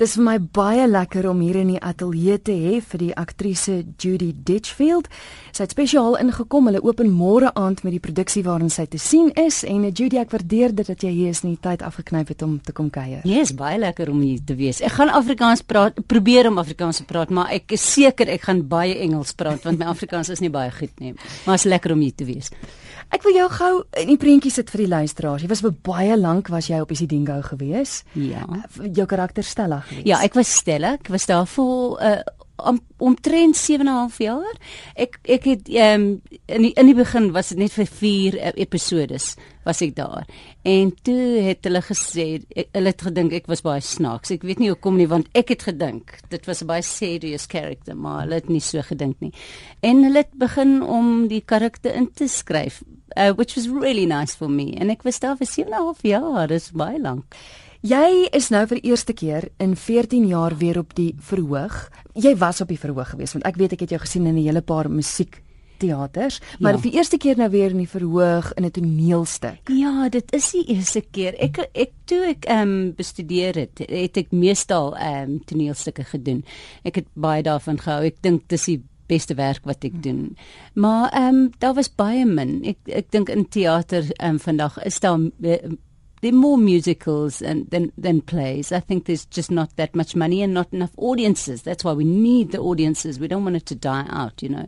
Dis vir my baie lekker om hier in die ateljee te hê vir die aktrise Judy Ditchfield. Sy het spesiaal ingekom. Hulle open môre aand met die produksie waarin sy te sien is en eh, Judy, ek waardeer dit dat jy hier is en die tyd afgeknyp het om te kom kuier. Ja, yes, baie lekker om hier te wees. Ek gaan Afrikaans praat, probeer om Afrikaans te praat, maar ek is seker ek gaan baie Engels praat want my Afrikaans is nie baie goed nie. Maar is lekker om hier te wees. Ek wil jou gou in die prentjie sit vir die luisteraars. Jy was baie lank was jy op Isidingo gewees? Ja. Jou karakter Stella gewees. Ja, ek was Stella. Ek was daar vir uh, om omtrent 7 en 'n half jaar. Ek ek het ehm um, in die, in die begin was dit net vir 4 uh, episodes was ek daar. En toe het hulle gesê ek, hulle het gedink ek was baie snaaks. Ek weet nie hoekom nie want ek het gedink dit was 'n baie serious character, maar hulle het nie so gedink nie. En hulle het begin om die karakter in te skryf, uh, which was really nice for me. En ek was daar vir 7 en 'n half jaar. Dis baie lank. Jy is nou vir die eerste keer in 14 jaar weer op die verhoog. Jy was op die verhoog gewees want ek weet ek het jou gesien in 'n hele paar musiek teaters, maar ja. vir die eerste keer nou weer in die verhoog in 'n toneelstuk. Ja, dit is die eerste keer. Ek ek toe ek ehm um, bestudeer het, het ek meestal ehm um, toneelstukke gedoen. Ek het baie daarvan gehou. Ek dink dis die beste werk wat ek doen. Maar ehm um, daar was baie min. Ek ek dink in teater ehm um, vandag is daar there are more musicals and, than than plays. I think there's just not that much money and not enough audiences. That's why we need the audiences. We don't want it to die out, you know.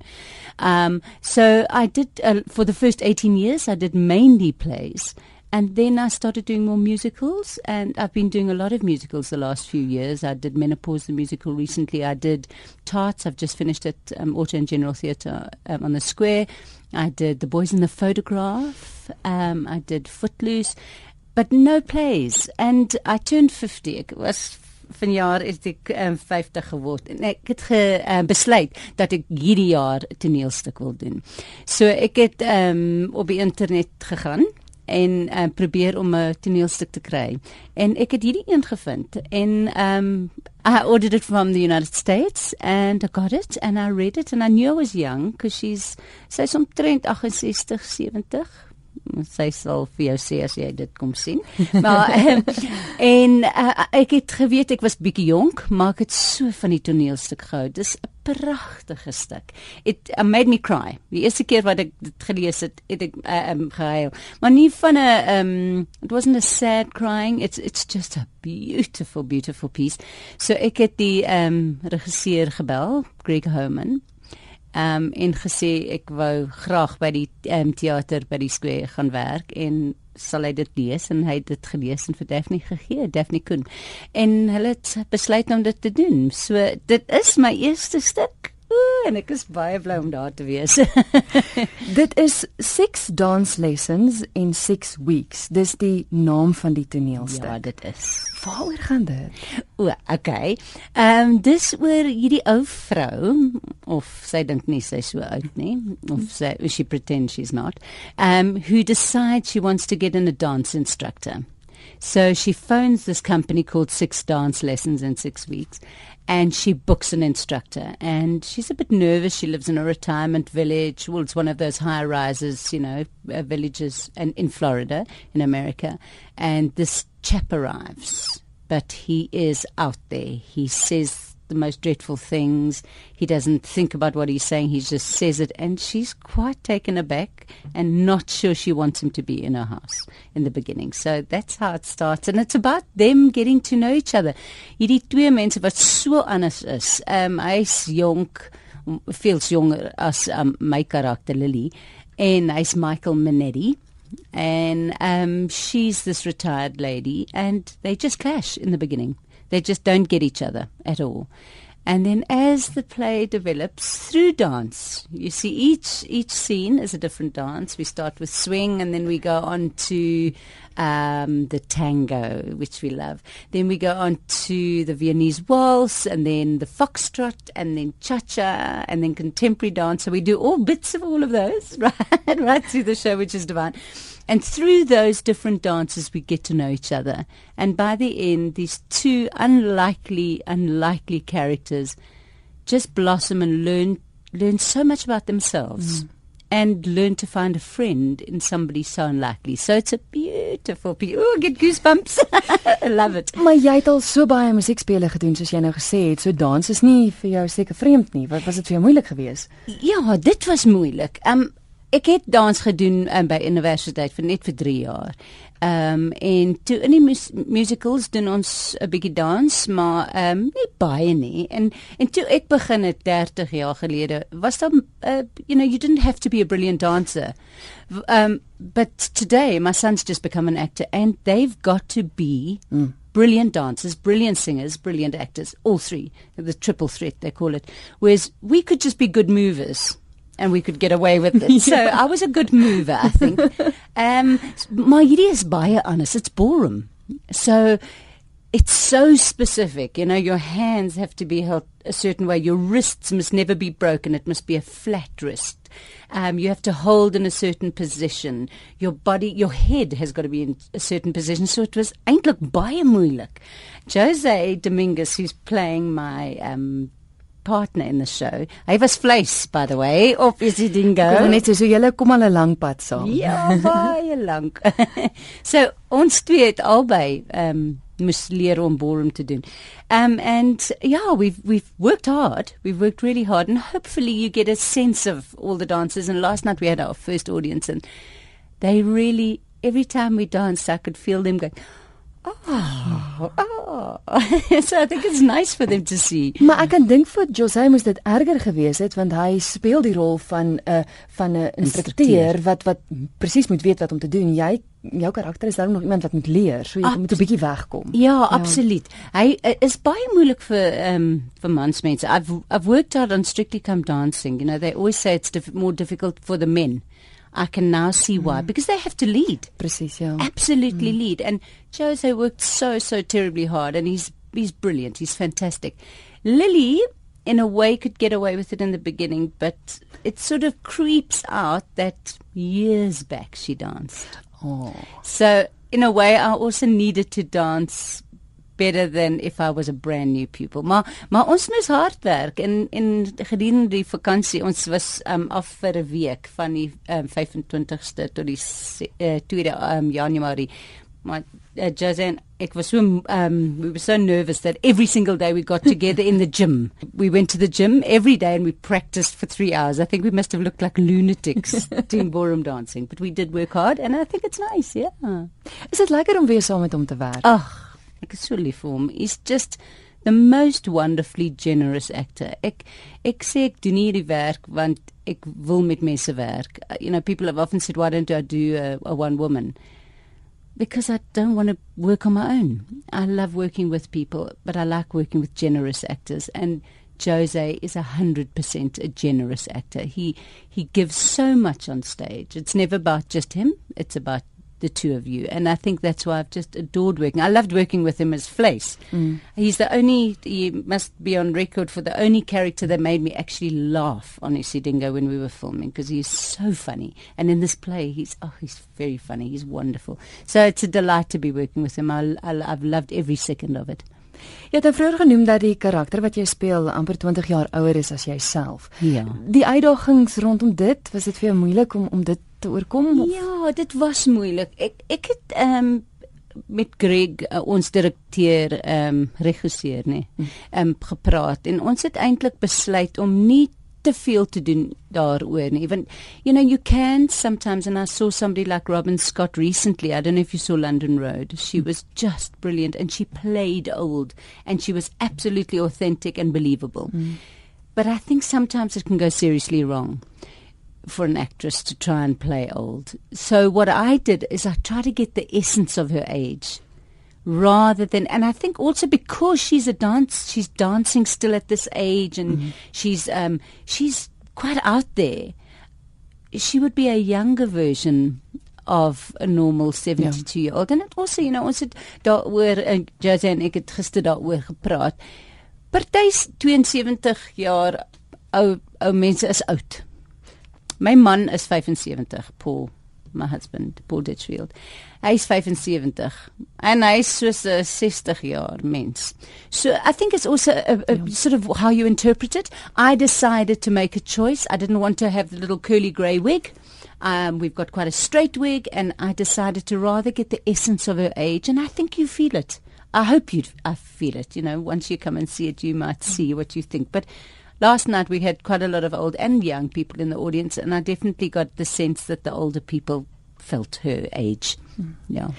Um, so I did uh, for the first 18 years. I did mainly plays. And then I started doing more musicals, and I've been doing a lot of musicals the last few years. I did Menopause, the musical, recently. I did Tarts. I've just finished at um, Auto and General Theatre um, on the Square. I did The Boys in the Photograph. Um, I did Footloose but no plays and I turned 50 ek was vanjaar het ek um, 50 geword en ek het ge, uh, besluit dat ek hierdie jaar 'n toneelstuk wil doen. So ek het um, op die internet gegaan en um, probeer om 'n toneelstuk te kry. En ek het hierdie een gevind en um I ordered it from the United States and I got it and I read it and I knew I was young because she's sy's omtrent 68 70 sy sal vir jou sê as jy dit kom sien. Maar um, en uh, ek het geweet ek was bietjie jonk, maar ek het so van die toneelstuk gehou. Dis 'n pragtige stuk. It uh, made me cry. Die eerste keer wat ek dit gelees het, het ek uh, um, gehuil. Maar nie van 'n um it wasn't a sad crying. It's it's just a beautiful beautiful piece. So ek het die um regisseur gebel, Greg Homan um, en gesê ek wou graag by die um, teater by die square gaan werk en sal hy dit lees? En hy het dit gelees en vir Daphne gegee Daphne kon en hulle het besluit om dit te doen. So dit is my eerste stuk Ooh, en ek is baie bly om daar te wees. dit is 6 dance lessons in 6 weeks. Dis die naam van die toneelstuk. Ja, dit is. Waaroor gaan dit? O, okay. Ehm um, dis oor hierdie ou vrou of sy dink nie sy so oud nie of sy she pretends she's not. Um who decides she wants to get in a dance instructor. So she phones this company called Six Dance Lessons in Six Weeks and she books an instructor. And she's a bit nervous. She lives in a retirement village. Well, it's one of those high rises, you know, uh, villages and in Florida, in America. And this chap arrives, but he is out there. He says the most dreadful things. He doesn't think about what he's saying, he just says it. And she's quite taken aback and not sure she wants him to be in her house in the beginning. So that's how it starts. And it's about them getting to know each other. Hierdie twee mense wat so anders is. Um hy's jonk, feels jonger as um, my karakter Lily en hy's Michael Minetti and um, she's this retired lady, and they just clash in the beginning. They just don't get each other at all. And then as the play develops through dance, you see each each scene is a different dance. We start with swing and then we go on to um, the tango, which we love. Then we go on to the Viennese waltz and then the foxtrot and then cha-cha and then contemporary dance. So we do all bits of all of those, right, right through the show, which is divine. And through those different dances, we get to know each other. And by the end, these two unlikely, unlikely characters just blossom and learn learn so much about themselves. Mm. and learn to find a friend in somebody so unlikely. So it's a beautiful piece. Oh, get goosebumps. I love it. Maar jy het al so baie musiekspele gedoen soos jy nou gesê het. So dans is nie vir jou seker vreemd nie. Wat was dit vir jou moeilik geweest? Ja, dit was moeilik. Um ek het dans gedoen um, by universiteit vir net vir 3 jaar. Ehm um, en toe in die mus musicals doen ons 'n bietjie dans, maar ehm um, nie baie nie. En en toe ek begin het 30 jaar gelede, was daar uh, you know, you didn't have to be a brilliant dancer. Um but today my son's just become an actor and they've got to be mm. brilliant dancers, brilliant singers, brilliant actors, all three, the triple threat they call it. Whereas we could just be good movers and we could get away with it. yeah. So I was a good mover, I think. um, my hierdie is baie honest. It's ballroom. So it's so specific. You know, your hands have to be held a certain way. Your wrists must never be broken. It must be a flat wrist. Um, you have to hold in a certain position. Your body, your head has got to be in a certain position. So it was eintlik baie moeilik. Jose Dominguez, who's playing my um, partner in the show. Hy was vleis by the way of is die dingo. Net so julle kom al 'n lang pad saam. Ja, baie lank. so ons twee het albei ehm um, moes leer om ballroom te doen. Um and yeah, we've we've worked hard. We've worked really hard and hopefully you get a sense of all the dancers and last night we had our first audience and they really every time we danced I could feel them going Oh, oh. so I think it's nice for them to see. Maar ek kan dink vir Jose moes dit erger gewees het want hy speel die rol van 'n uh, van 'n instrukteur wat wat presies moet weet wat om te doen. Jy jou karakter is dan nog iemand wat moet leer, so jy Ab moet 'n bietjie wegkom. Ja, ja. absoluut. Hy uh, is baie moeilik vir ehm um, vir mansmense. I've I've worked out on Strictly Come Dancing. You know, they always say it's diff more difficult for the men. I can now see why mm. because they have to lead. Precious, yeah. Absolutely mm. lead. And Jose worked so so terribly hard, and he's he's brilliant. He's fantastic. Lily, in a way, could get away with it in the beginning, but it sort of creeps out that years back she danced. Oh. So in a way, I also needed to dance better than if I was a brand new pupil. Maar maar ons moes hard werk en en gedurende die vakansie ons was um, af vir 'n week van die um, 25ste tot die uh, 2de um, Januarie. Maar uh, Jazen ek was so um we were so nervous that every single day we got together in the gym. We went to the gym every day and we practiced for 3 hours. I think we must have looked like lunatics doing ballroom dancing, but we did work hard and I think it's nice, yeah. Is dit lekker om weer saam met hom te werk? Ag, Is vir hom. He's just the most wonderfully generous actor. Ek ek sê ek doen hierdie werk want ek wil met mense werk. Uh, you know, people have often said why don't I do a, a one woman? Because I don't want to work on my own. I love working with people, but I like working with generous actors and Jose is a hundred percent a generous actor. He he gives so much on stage. It's never about just him. It's about the two of you. And I think that's why I've just adored working. I loved working with him as Flace. Mm. He's the only, he must be on record for the only character that made me actually laugh on Isidingo when we were filming because he's so funny. And in this play, he's, oh, he's very funny. He's wonderful. So it's a delight to be working with him. I, I, I've loved every second of it. Jy het vroeër genoem dat die karakter wat jy speel amper 20 jaar ouer is as jouself. Ja. Die uitdagings rondom dit, was dit vir jou moeilik om om dit te oorkom? Of? Ja, dit was moeilik. Ek ek het ehm um, met Greg uh, ons direkteur ehm um, regisseur nê, hm. ehm um, gepraat en ons het eintlik besluit om nie te veel te doen daaroor nie. Even you know you can sometimes and I saw somebody like Robin Scott recently. I don't know if you saw London Road. She mm. was just brilliant and she played old and she was absolutely authentic and believable. Mm. But I think sometimes it can go seriously wrong for an actress to try and play old. So what I did is I tried to get the essence of her age rather than and I think also because she's a dance she's dancing still at this age and mm-hmm. she's um she's quite out there she would be a younger version of a normal 72 yeah. year old and also you know ons het daaroor uh, Jose en ek het gister daaroor gepraat party's 72 jaar ou ou mense is oud my man is 75 Paul my husband, Paul Ditchfield. Hy's 75 en hy's soos 'n 60 jaar mens. So I think it's also a, a yeah. sort of how you interpret it. I decided to make a choice. I didn't want to have the little curly grey wig. Um, we've got quite a straight wig, and I decided to rather get the essence of her age, and I think you feel it. I hope you I feel it. You know, once you come and see it, you might see what you think. But last night we had quite a lot of old and young people in the audience, and I definitely got the sense that the older people felt her age. Mm. Yeah.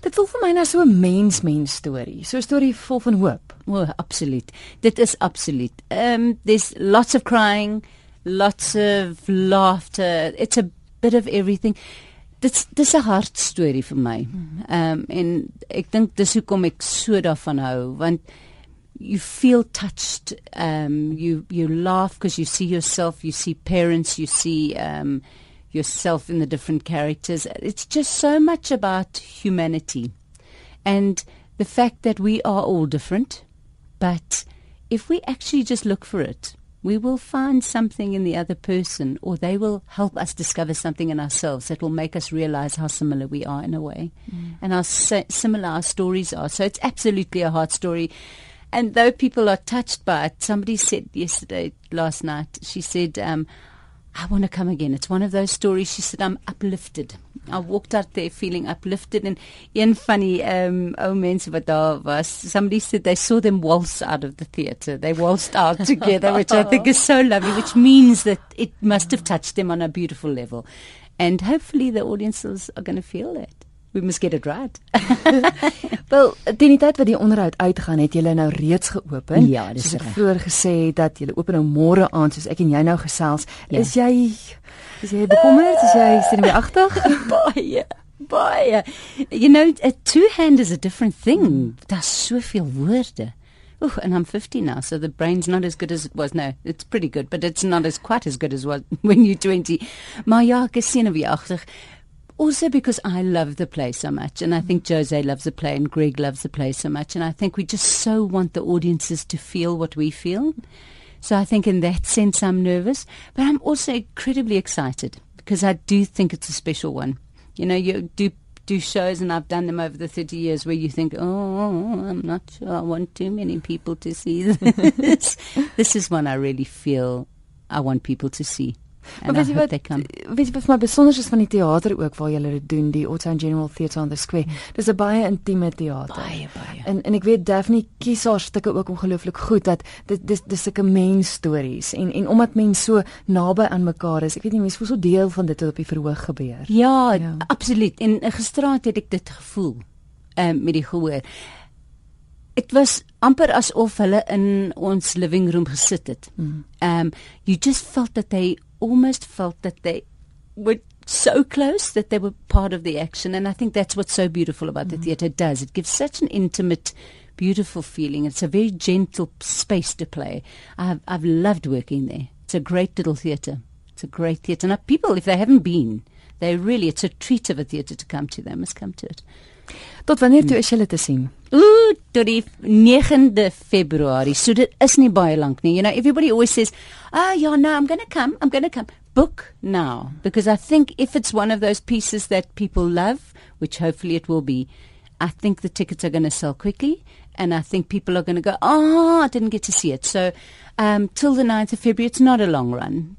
Dit voel vir my nou so 'n mens mens storie. So 'n storie vol van hoop. O, oh, absoluut. Dit is absoluut. Um there's lots of crying, lots of laughter. It's a bit of everything. Dit dis 'n hartstorie vir my. Ehm um, en ek dink dis hoekom ek so daarvan hou want you feel touched um you you laugh because you see yourself you see parents you see um yourself in the different characters it's just so much about humanity and the fact that we are all different but if we actually just look for it we will find something in the other person or they will help us discover something in ourselves that will make us realize how similar we are in a way mm. and how similar our stories are. So it's absolutely a heart story. And though people are touched by it, somebody said yesterday, last night, she said, um, I want to come again. It's one of those stories. She said, I'm uplifted. I walked out there feeling uplifted. And een funny um, oh mense wat daar was, somebody said they saw them waltz out of the theatre. They waltzed out together, which I think is so lovely, which means that it must have touched them on a beautiful level. And hopefully the audiences are going to feel that. We must get it right. Wel, teen die tyd wat die onderhoud uitgaan, het julle nou reeds geopen. Ja, dis reg. Vroeër gesê dat julle open nou môre aand soos ek en jy nou gesels. Ja. Is jy is jy bekommerd? Is jy senuweeagtig? baie, baie. You know, a two hand is a different thing. Daar's soveel woorde. Oh, and I'm 50 now, so the brain's not as good as it was. No, it's pretty good, but it's not as quite as good as was when you're 20. Maar ja, ek is senuweeagtig also because I love the play so much, and I mm-hmm. think Jose loves the play, and Greg loves the play so much, and I think we just so want the audiences to feel what we feel. So I think in that sense I'm nervous, but I'm also incredibly excited because I do think it's a special one. You know, you do do shows, and I've done them over the 30 years where you think, oh, I'm not sure I want too many people to see this. this is one I really feel I want people to see. Maar weet jy wat weet jy wat vir my besonder is van die teater ook waar julle dit doen die Otto General Theatre on the Square. Hmm. Dis 'n baie intieme teater. Baie baie. En en ek weet Daphne kies haar stukke ook ongelooflik goed dat dit dis dis sulke mens stories en en omdat mense so naby aan mekaar is. Ek weet nie mense voel so deel van dit wat op die verhoog gebeur. Ja, ja. absoluut. En eh, gisteraand het ek dit gevoel ehm um, met die gehoor. Dit was amper asof hulle in ons living room gesit het. Hmm. Ehm um, you just felt that they almost felt that they were so close that they were part of the action. And I think that's what's so beautiful about mm-hmm. the theatre. It does. It gives such an intimate, beautiful feeling. It's a very gentle space to play. I've, I've loved working there. It's a great little theatre. It's a great theatre. Now, people, if they haven't been, they really, it's a treat of a theatre to come to. They must come to it. Tot wanneer toe is julle te sien? Ooh, tot die 9de Februarie. So dit is nie baie lank nie. You know, everybody always says, "Oh, yeah, no, I'm going to come. I'm going to come." Book now because I think if it's one of those pieces that people love, which hopefully it will be, I think the tickets are going to sell quickly and I think people are going to go, "Oh, I didn't get to see it." So, um till the 9th of February, it's not a long run.